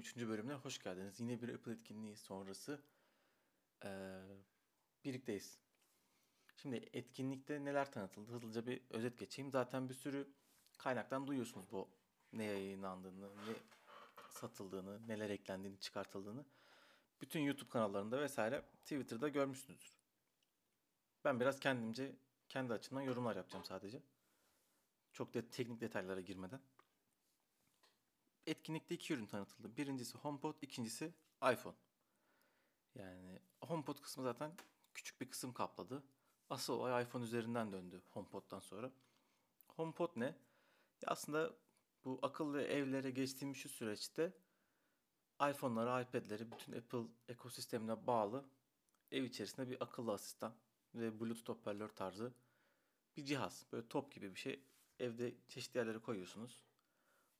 Doktor Developer Podcast'inin 23. bölümüne hoş geldiniz. Yine bir Apple etkinliği sonrası ee, birlikteyiz. Şimdi etkinlikte neler tanıtıldı? Hızlıca bir özet geçeyim. Zaten bir sürü kaynaktan duyuyorsunuz bu ne yayınlandığını, ne satıldığını, neler eklendiğini, çıkartıldığını. Bütün YouTube kanallarında vesaire Twitter'da görmüşsünüzdür. Ben biraz kendimce kendi açımdan yorumlar yapacağım sadece. Çok da teknik detaylara girmeden etkinlikte iki ürün tanıtıldı. Birincisi HomePod, ikincisi iPhone. Yani HomePod kısmı zaten küçük bir kısım kapladı. Asıl olay iPhone üzerinden döndü HomePod'dan sonra. HomePod ne? Ya aslında bu akıllı evlere geçtiğimiz şu süreçte iPhone'ları, iPad'leri bütün Apple ekosistemine bağlı ev içerisinde bir akıllı asistan ve Bluetooth hoparlör tarzı bir cihaz. Böyle top gibi bir şey. Evde çeşitli yerlere koyuyorsunuz.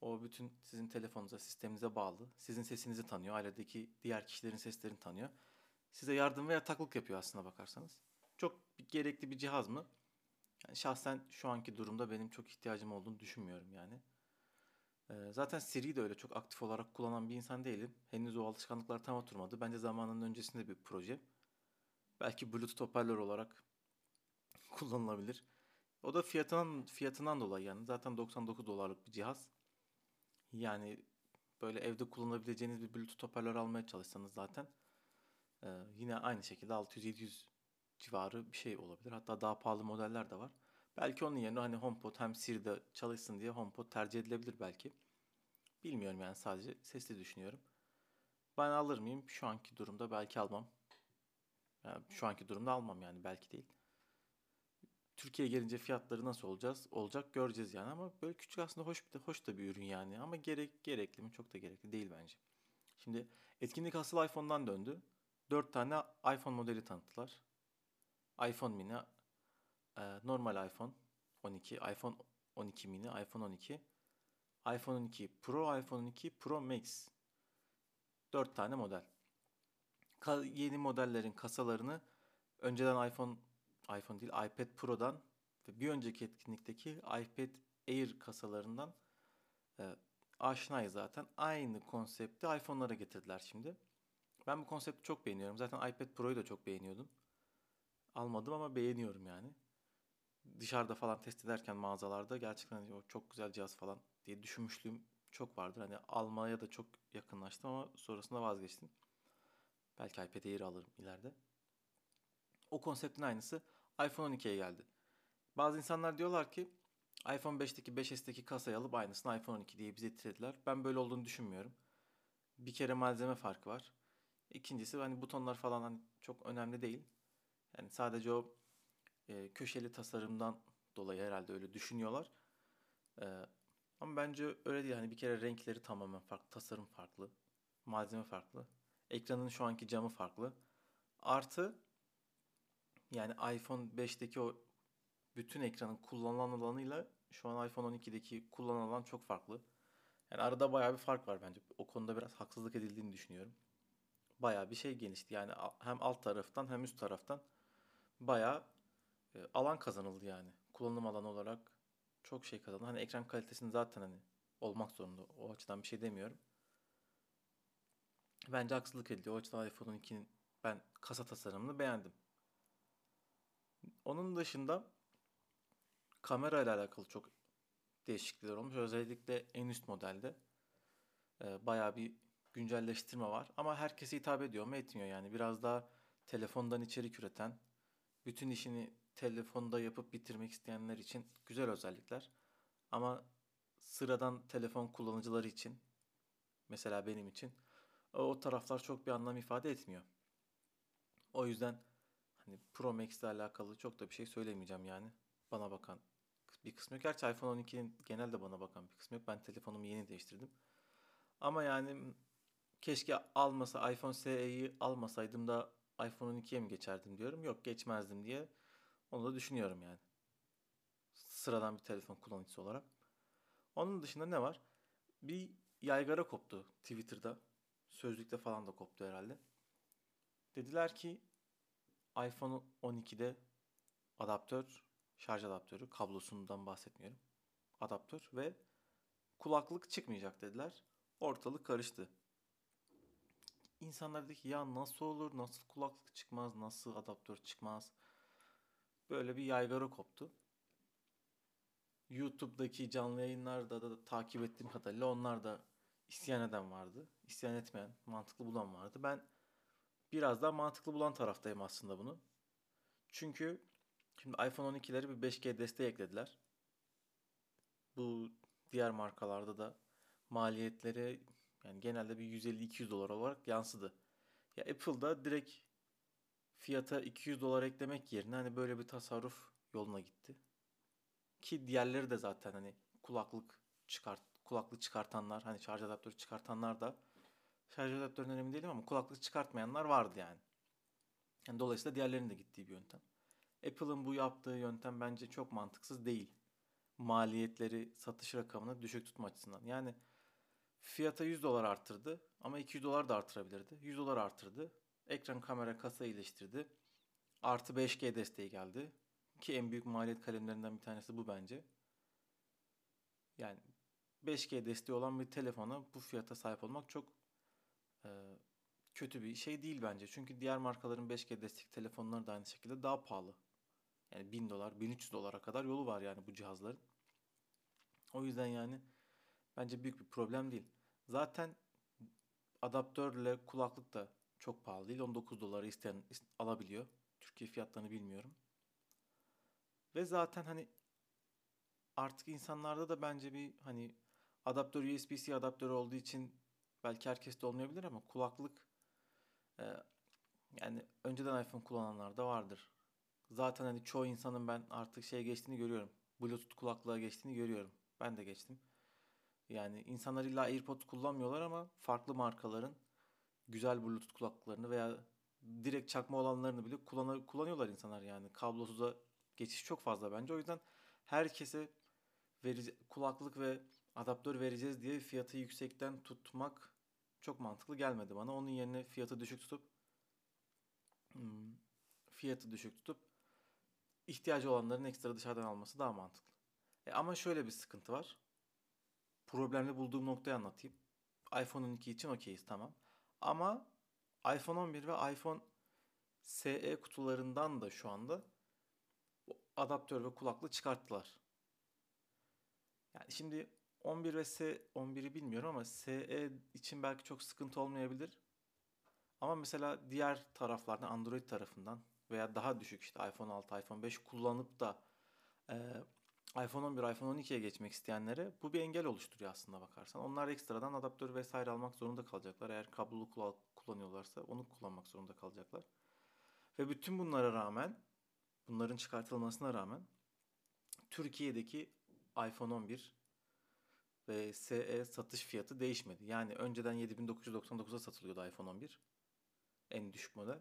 O bütün sizin telefonunuza, sisteminize bağlı. Sizin sesinizi tanıyor. Ailedeki diğer kişilerin seslerini tanıyor. Size yardım ve yataklık yapıyor aslında bakarsanız. Çok gerekli bir cihaz mı? Yani şahsen şu anki durumda benim çok ihtiyacım olduğunu düşünmüyorum yani. Ee, zaten Siri'yi de öyle çok aktif olarak kullanan bir insan değilim. Henüz o alışkanlıklar tam oturmadı. Bence zamanının öncesinde bir proje. Belki Bluetooth hoparlör olarak kullanılabilir. O da fiyatından fiyatından dolayı yani. Zaten 99 dolarlık bir cihaz. Yani böyle evde kullanabileceğiniz bir Bluetooth hoparlör almaya çalışsanız zaten e, yine aynı şekilde 600-700 civarı bir şey olabilir. Hatta daha pahalı modeller de var. Belki onun yerine hani HomePod hem Siri'de çalışsın diye HomePod tercih edilebilir belki. Bilmiyorum yani sadece sesli düşünüyorum. Ben alır mıyım? Şu anki durumda belki almam. Yani şu anki durumda almam yani belki değil. Türkiye'ye gelince fiyatları nasıl olacağız? Olacak göreceğiz yani ama böyle küçük aslında hoş bir de hoş da bir ürün yani ama gerek gerekli mi? Çok da gerekli değil bence. Şimdi etkinlik asıl iPhone'dan döndü. 4 tane iPhone modeli tanıttılar. iPhone mini, e, normal iPhone 12, iPhone 12 mini, iPhone 12, iPhone 12 Pro, iPhone 12 Pro Max. 4 tane model. Yeni modellerin kasalarını önceden iPhone iPhone değil iPad Pro'dan ve bir önceki etkinlikteki iPad Air kasalarından e, aşinayız zaten. Aynı konsepti iPhone'lara getirdiler şimdi. Ben bu konsepti çok beğeniyorum. Zaten iPad Pro'yu da çok beğeniyordum. Almadım ama beğeniyorum yani. Dışarıda falan test ederken mağazalarda gerçekten hani çok güzel cihaz falan diye düşünmüşlüğüm çok vardır. Hani almaya da çok yakınlaştım ama sonrasında vazgeçtim. Belki iPad Air alırım ileride. O konseptin aynısı iPhone 12'ye geldi. Bazı insanlar diyorlar ki iPhone 5'teki 5S'teki kasayı alıp aynısını iPhone 12 diye bize getirdiler. Ben böyle olduğunu düşünmüyorum. Bir kere malzeme farkı var. İkincisi hani butonlar falan hani çok önemli değil. Yani sadece o e, köşeli tasarımdan dolayı herhalde öyle düşünüyorlar. E, ama bence öyle değil. Hani bir kere renkleri tamamen farklı, tasarım farklı, malzeme farklı. Ekranın şu anki camı farklı. Artı yani iPhone 5'teki o bütün ekranın kullanılan alanıyla şu an iPhone 12'deki kullanılan alan çok farklı. Yani arada bayağı bir fark var bence. O konuda biraz haksızlık edildiğini düşünüyorum. Bayağı bir şey genişti. Yani hem alt taraftan hem üst taraftan bayağı e, alan kazanıldı yani. Kullanım alanı olarak çok şey kazandı. Hani ekran kalitesini zaten hani olmak zorunda. O açıdan bir şey demiyorum. Bence haksızlık ediliyor. O açıdan iPhone 12'nin ben kasa tasarımını beğendim. Onun dışında kamera ile alakalı çok değişiklikler olmuş. Özellikle en üst modelde e, bayağı bir güncelleştirme var. Ama herkese hitap ediyor mu? Etmiyor yani. Biraz daha telefondan içerik üreten, bütün işini telefonda yapıp bitirmek isteyenler için güzel özellikler. Ama sıradan telefon kullanıcıları için, mesela benim için o taraflar çok bir anlam ifade etmiyor. O yüzden Hani Pro Max ile alakalı çok da bir şey söylemeyeceğim yani. Bana bakan bir kısmı yok. Gerçi iPhone 12'nin genelde bana bakan bir kısmı yok. Ben telefonumu yeni değiştirdim. Ama yani keşke almasa iPhone SE'yi almasaydım da iPhone 12'ye mi geçerdim diyorum. Yok geçmezdim diye onu da düşünüyorum yani. Sıradan bir telefon kullanıcısı olarak. Onun dışında ne var? Bir yaygara koptu Twitter'da. Sözlükte falan da koptu herhalde. Dediler ki iPhone 12'de adaptör, şarj adaptörü, kablosundan bahsetmiyorum. Adaptör ve kulaklık çıkmayacak dediler. Ortalık karıştı. İnsanlar dedi ki ya nasıl olur, nasıl kulaklık çıkmaz, nasıl adaptör çıkmaz. Böyle bir yaygara koptu. YouTube'daki canlı yayınlarda da, takip ettiğim kadarıyla onlar da isyan eden vardı. İsyan etmeyen, mantıklı bulan vardı. Ben biraz daha mantıklı bulan taraftayım aslında bunu. Çünkü şimdi iPhone 12'leri bir 5G desteği eklediler. Bu diğer markalarda da maliyetleri yani genelde bir 150-200 dolar olarak yansıdı. Ya Apple'da direkt fiyata 200 dolar eklemek yerine hani böyle bir tasarruf yoluna gitti. Ki diğerleri de zaten hani kulaklık çıkart kulaklık çıkartanlar hani şarj adaptörü çıkartanlar da şarj adaptörünün önemli değilim ama kulaklık çıkartmayanlar vardı yani. yani. Dolayısıyla diğerlerinin de gittiği bir yöntem. Apple'ın bu yaptığı yöntem bence çok mantıksız değil. Maliyetleri satış rakamını düşük tutma açısından. Yani fiyata 100 dolar arttırdı ama 200 dolar da artırabilirdi. 100 dolar arttırdı. Ekran kamera kasa iyileştirdi. Artı 5G desteği geldi. Ki en büyük maliyet kalemlerinden bir tanesi bu bence. Yani 5G desteği olan bir telefona bu fiyata sahip olmak çok e, kötü bir şey değil bence. Çünkü diğer markaların 5G destek telefonları da aynı şekilde daha pahalı. Yani 1000 dolar, 1300 dolara kadar yolu var yani bu cihazların. O yüzden yani bence büyük bir problem değil. Zaten adaptörle kulaklık da çok pahalı değil. 19 dolara isteyen alabiliyor. Türkiye fiyatlarını bilmiyorum. Ve zaten hani artık insanlarda da bence bir hani adaptör USB-C adaptörü olduğu için belki herkes de olmayabilir ama kulaklık e, yani önceden iPhone kullananlar da vardır. Zaten hani çoğu insanın ben artık şey geçtiğini görüyorum. Bluetooth kulaklığa geçtiğini görüyorum. Ben de geçtim. Yani insanlar illa AirPods kullanmıyorlar ama farklı markaların güzel Bluetooth kulaklıklarını veya direkt çakma olanlarını bile kullan kullanıyorlar insanlar yani. Kablosuza geçiş çok fazla bence. O yüzden herkese verici, kulaklık ve adaptör vereceğiz diye fiyatı yüksekten tutmak çok mantıklı gelmedi bana. Onun yerine fiyatı düşük tutup hmm, fiyatı düşük tutup ihtiyacı olanların ekstra dışarıdan alması daha mantıklı. E ama şöyle bir sıkıntı var. Problemli bulduğum noktayı anlatayım. iPhone 12 için okeyiz tamam. Ama iPhone 11 ve iPhone SE kutularından da şu anda adaptör ve kulaklığı çıkarttılar. Yani şimdi 11 ve S 11'i bilmiyorum ama SE için belki çok sıkıntı olmayabilir. Ama mesela diğer taraflardan Android tarafından veya daha düşük işte iPhone 6, iPhone 5 kullanıp da e, iPhone 11, iPhone 12'ye geçmek isteyenlere bu bir engel oluşturuyor aslında bakarsan. Onlar ekstradan adaptör vesaire almak zorunda kalacaklar. Eğer kablolu kullanıyorlarsa onu kullanmak zorunda kalacaklar. Ve bütün bunlara rağmen, bunların çıkartılmasına rağmen Türkiye'deki iPhone 11 ve SE satış fiyatı değişmedi. Yani önceden 7999'a satılıyordu iPhone 11. En düşük model.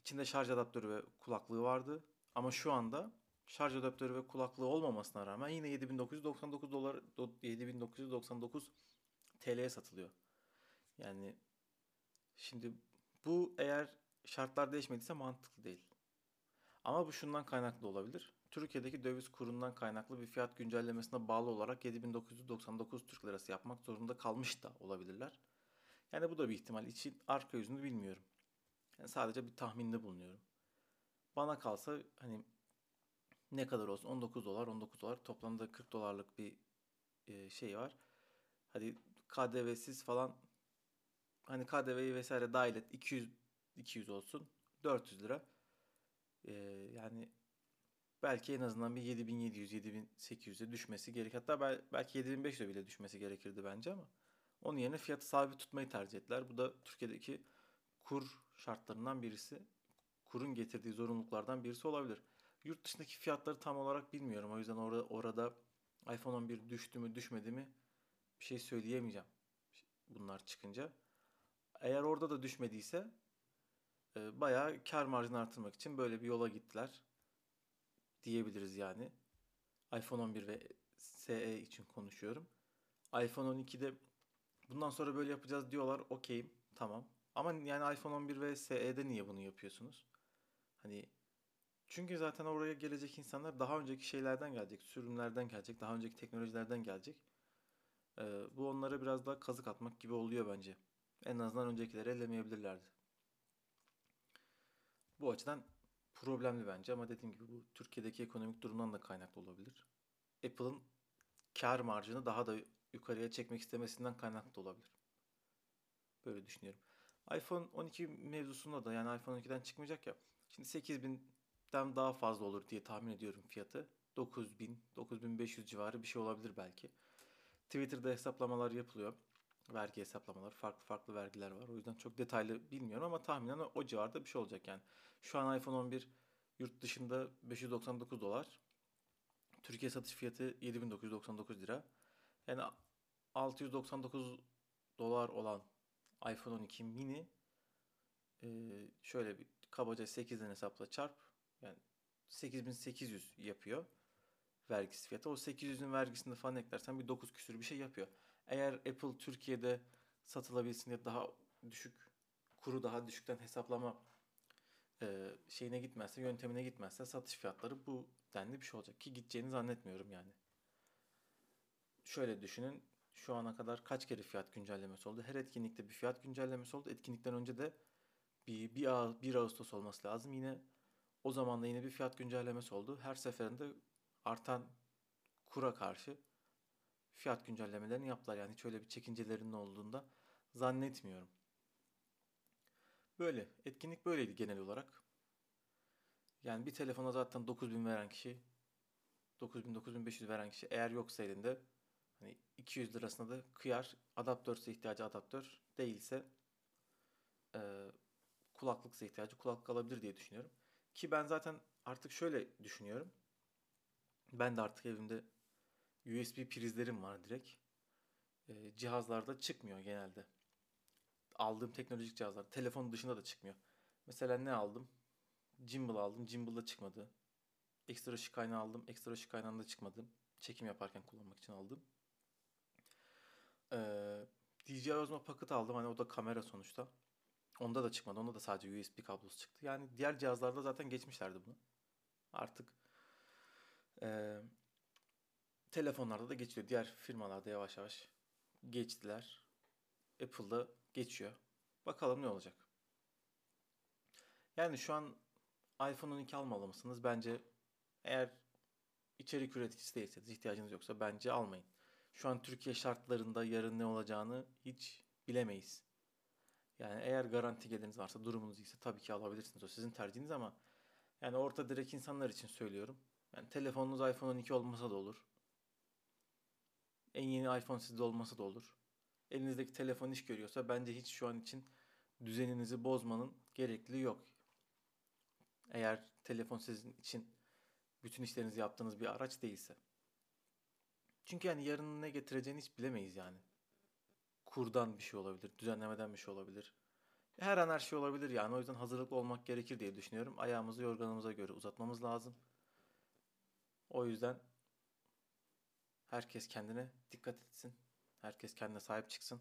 İçinde şarj adaptörü ve kulaklığı vardı. Ama şu anda şarj adaptörü ve kulaklığı olmamasına rağmen yine 7999 dolar 7999 TL'ye satılıyor. Yani şimdi bu eğer şartlar değişmediyse mantıklı değil. Ama bu şundan kaynaklı olabilir. Türkiye'deki döviz kurundan kaynaklı bir fiyat güncellemesine bağlı olarak 7999 Türk Lirası yapmak zorunda kalmış da olabilirler. Yani bu da bir ihtimal. İçin arka yüzünü bilmiyorum. Yani sadece bir tahminde bulunuyorum. Bana kalsa hani ne kadar olsun 19 dolar 19 dolar toplamda 40 dolarlık bir e, şey var. Hadi KDV'siz falan hani KDV'yi vesaire dahil et 200 200 olsun 400 lira. Ee, yani belki en azından bir 7700 7800'e düşmesi gerek. Hatta belki 7500'e bile düşmesi gerekirdi bence ama onun yerine fiyatı sabit tutmayı tercih ettiler. Bu da Türkiye'deki kur şartlarından birisi. Kurun getirdiği zorunluluklardan birisi olabilir. Yurt dışındaki fiyatları tam olarak bilmiyorum. O yüzden orada, orada iPhone 11 düştü mü düşmedi mi bir şey söyleyemeyeceğim. Bunlar çıkınca. Eğer orada da düşmediyse e, bayağı kar marjını artırmak için böyle bir yola gittiler diyebiliriz yani. iPhone 11 ve SE için konuşuyorum. iPhone 12'de bundan sonra böyle yapacağız diyorlar. Okeyim tamam. Ama yani iPhone 11 ve SE'de niye bunu yapıyorsunuz? Hani Çünkü zaten oraya gelecek insanlar daha önceki şeylerden gelecek, sürümlerden gelecek, daha önceki teknolojilerden gelecek. Ee, bu onlara biraz daha kazık atmak gibi oluyor bence. En azından öncekileri ellemeyebilirlerdi. Bu açıdan problemli bence ama dediğim gibi bu Türkiye'deki ekonomik durumdan da kaynaklı olabilir. Apple'ın kar marjını daha da yukarıya çekmek istemesinden kaynaklı olabilir. Böyle düşünüyorum. iPhone 12 mevzusunda da yani iPhone 12'den çıkmayacak ya. Şimdi 8000'den daha fazla olur diye tahmin ediyorum fiyatı. 9000, 9500 civarı bir şey olabilir belki. Twitter'da hesaplamalar yapılıyor. Vergi hesaplamalar, farklı farklı vergiler var. O yüzden çok detaylı bilmiyorum ama tahminen o civarda bir şey olacak yani. Şu an iPhone 11 yurt dışında 599 dolar. Türkiye satış fiyatı 7999 lira. Yani 699 dolar olan iPhone 12 mini e, şöyle bir kabaca 8'den hesapla çarp. Yani 8800 yapıyor vergisi fiyatı. O 800'ün vergisini falan eklersen bir 9 küsür bir şey yapıyor. Eğer Apple Türkiye'de satılabilsin diye daha düşük kuru daha düşükten hesaplama e, şeyine gitmezse, yöntemine gitmezse satış fiyatları bu denli bir şey olacak ki gideceğini zannetmiyorum yani. Şöyle düşünün. Şu ana kadar kaç kere fiyat güncellemesi oldu? Her etkinlikte bir fiyat güncellemesi oldu. Etkinlikten önce de bir, bir, 1 Ağustos olması lazım. Yine o zaman da yine bir fiyat güncellemesi oldu. Her seferinde artan kura karşı fiyat güncellemelerini yaptılar. Yani hiç öyle bir çekincelerinin olduğunda zannetmiyorum. Böyle. Etkinlik böyleydi genel olarak. Yani bir telefona zaten 9000 veren kişi 9000 9500 veren kişi eğer yoksa elinde hani 200 lirasına da kıyar. Adaptörse ihtiyacı adaptör değilse e, kulaklıksa ihtiyacı kulaklık alabilir diye düşünüyorum. Ki ben zaten artık şöyle düşünüyorum. Ben de artık evimde USB prizlerim var direkt. E, cihazlarda çıkmıyor genelde. Aldığım teknolojik cihazlar. Telefon dışında da çıkmıyor. Mesela ne aldım? Gimbal aldım. Gimbal'da çıkmadı. Ekstra ışık kaynağı aldım. Ekstra ışık kaynağında çıkmadı. Çekim yaparken kullanmak için aldım. Ee, DJI Osmo Pocket aldım. Hani o da kamera sonuçta. Onda da çıkmadı. Onda da sadece USB kablosu çıktı. Yani diğer cihazlarda zaten geçmişlerdi bunu. Artık e, telefonlarda da geçiyor. Diğer firmalarda yavaş yavaş geçtiler. Apple'da geçiyor. Bakalım ne olacak. Yani şu an iPhone 12 almalı mısınız? Bence eğer içerik üreticisi değilseniz, ihtiyacınız yoksa bence almayın. Şu an Türkiye şartlarında yarın ne olacağını hiç bilemeyiz. Yani eğer garanti geliriniz varsa, durumunuz iyiyse tabii ki alabilirsiniz. O sizin tercihiniz ama yani orta direkt insanlar için söylüyorum. Yani telefonunuz iPhone 12 olmasa da olur. En yeni iPhone sizde olmasa da olur. Elinizdeki telefon iş görüyorsa bence hiç şu an için düzeninizi bozmanın gerekliliği yok. Eğer telefon sizin için bütün işlerinizi yaptığınız bir araç değilse. Çünkü yani yarın ne getireceğini hiç bilemeyiz yani. Kurdan bir şey olabilir, düzenlemeden bir şey olabilir. Her an her şey olabilir yani. O yüzden hazırlıklı olmak gerekir diye düşünüyorum. Ayağımızı yorganımıza göre uzatmamız lazım. O yüzden herkes kendine dikkat etsin. Herkes kendine sahip çıksın.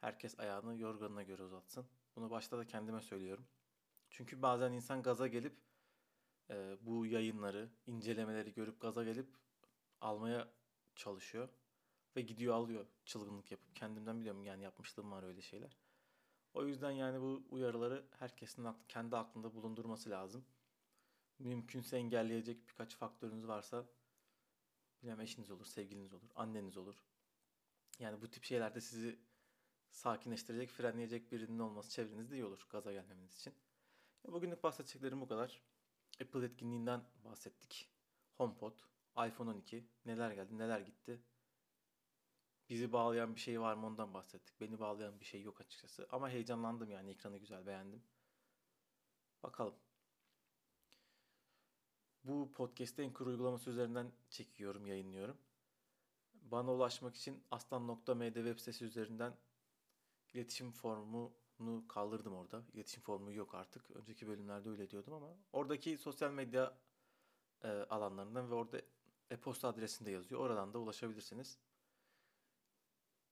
Herkes ayağını yorganına göre uzatsın. Bunu başta da kendime söylüyorum. Çünkü bazen insan gaza gelip e, bu yayınları, incelemeleri görüp gaza gelip almaya çalışıyor. Ve gidiyor alıyor çılgınlık yapıp. Kendimden biliyorum yani yapmışlığım var öyle şeyler. O yüzden yani bu uyarıları herkesin kendi aklında bulundurması lazım. Mümkünse engelleyecek birkaç faktörünüz varsa bilmem eşiniz olur, sevgiliniz olur, anneniz olur. Yani bu tip şeylerde sizi sakinleştirecek, frenleyecek birinin olması çevrenizde iyi olur gaza gelmemeniz için. Bugünlük bahsedeceklerim bu kadar. Apple etkinliğinden bahsettik. HomePod, iPhone 12, neler geldi, neler gitti. Bizi bağlayan bir şey var mı ondan bahsettik. Beni bağlayan bir şey yok açıkçası. Ama heyecanlandım yani ekranı güzel beğendim. Bakalım. Bu podcast'te Anchor uygulaması üzerinden çekiyorum, yayınlıyorum. Bana ulaşmak için aslan.md web sitesi üzerinden iletişim formunu kaldırdım orada. İletişim formu yok artık. Önceki bölümlerde öyle diyordum ama oradaki sosyal medya e, alanlarından ve orada e-posta adresinde yazıyor. Oradan da ulaşabilirsiniz.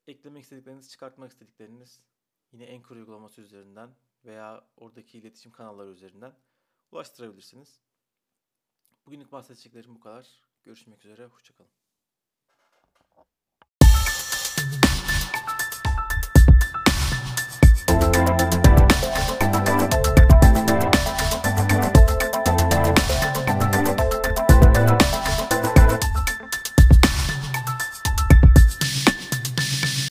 Eklemek istedikleriniz, çıkartmak istedikleriniz yine Anchor uygulaması üzerinden veya oradaki iletişim kanalları üzerinden ulaştırabilirsiniz. Bugünlük bahsedeceklerim bu kadar. Görüşmek üzere. Hoşçakalın.